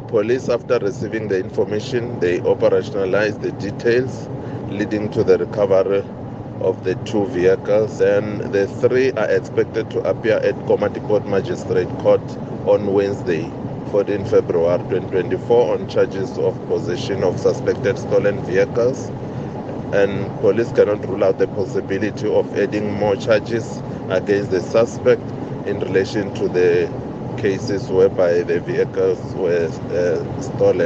Police, after receiving the information, they operationalized the details leading to the recovery of the two vehicles. And the three are expected to appear at Komati Magistrate Court on Wednesday, 14 February 2024, on charges of possession of suspected stolen vehicles. And police cannot rule out the possibility of adding more charges against the suspect in relation to the cases whereby the vehicles were uh, stolen.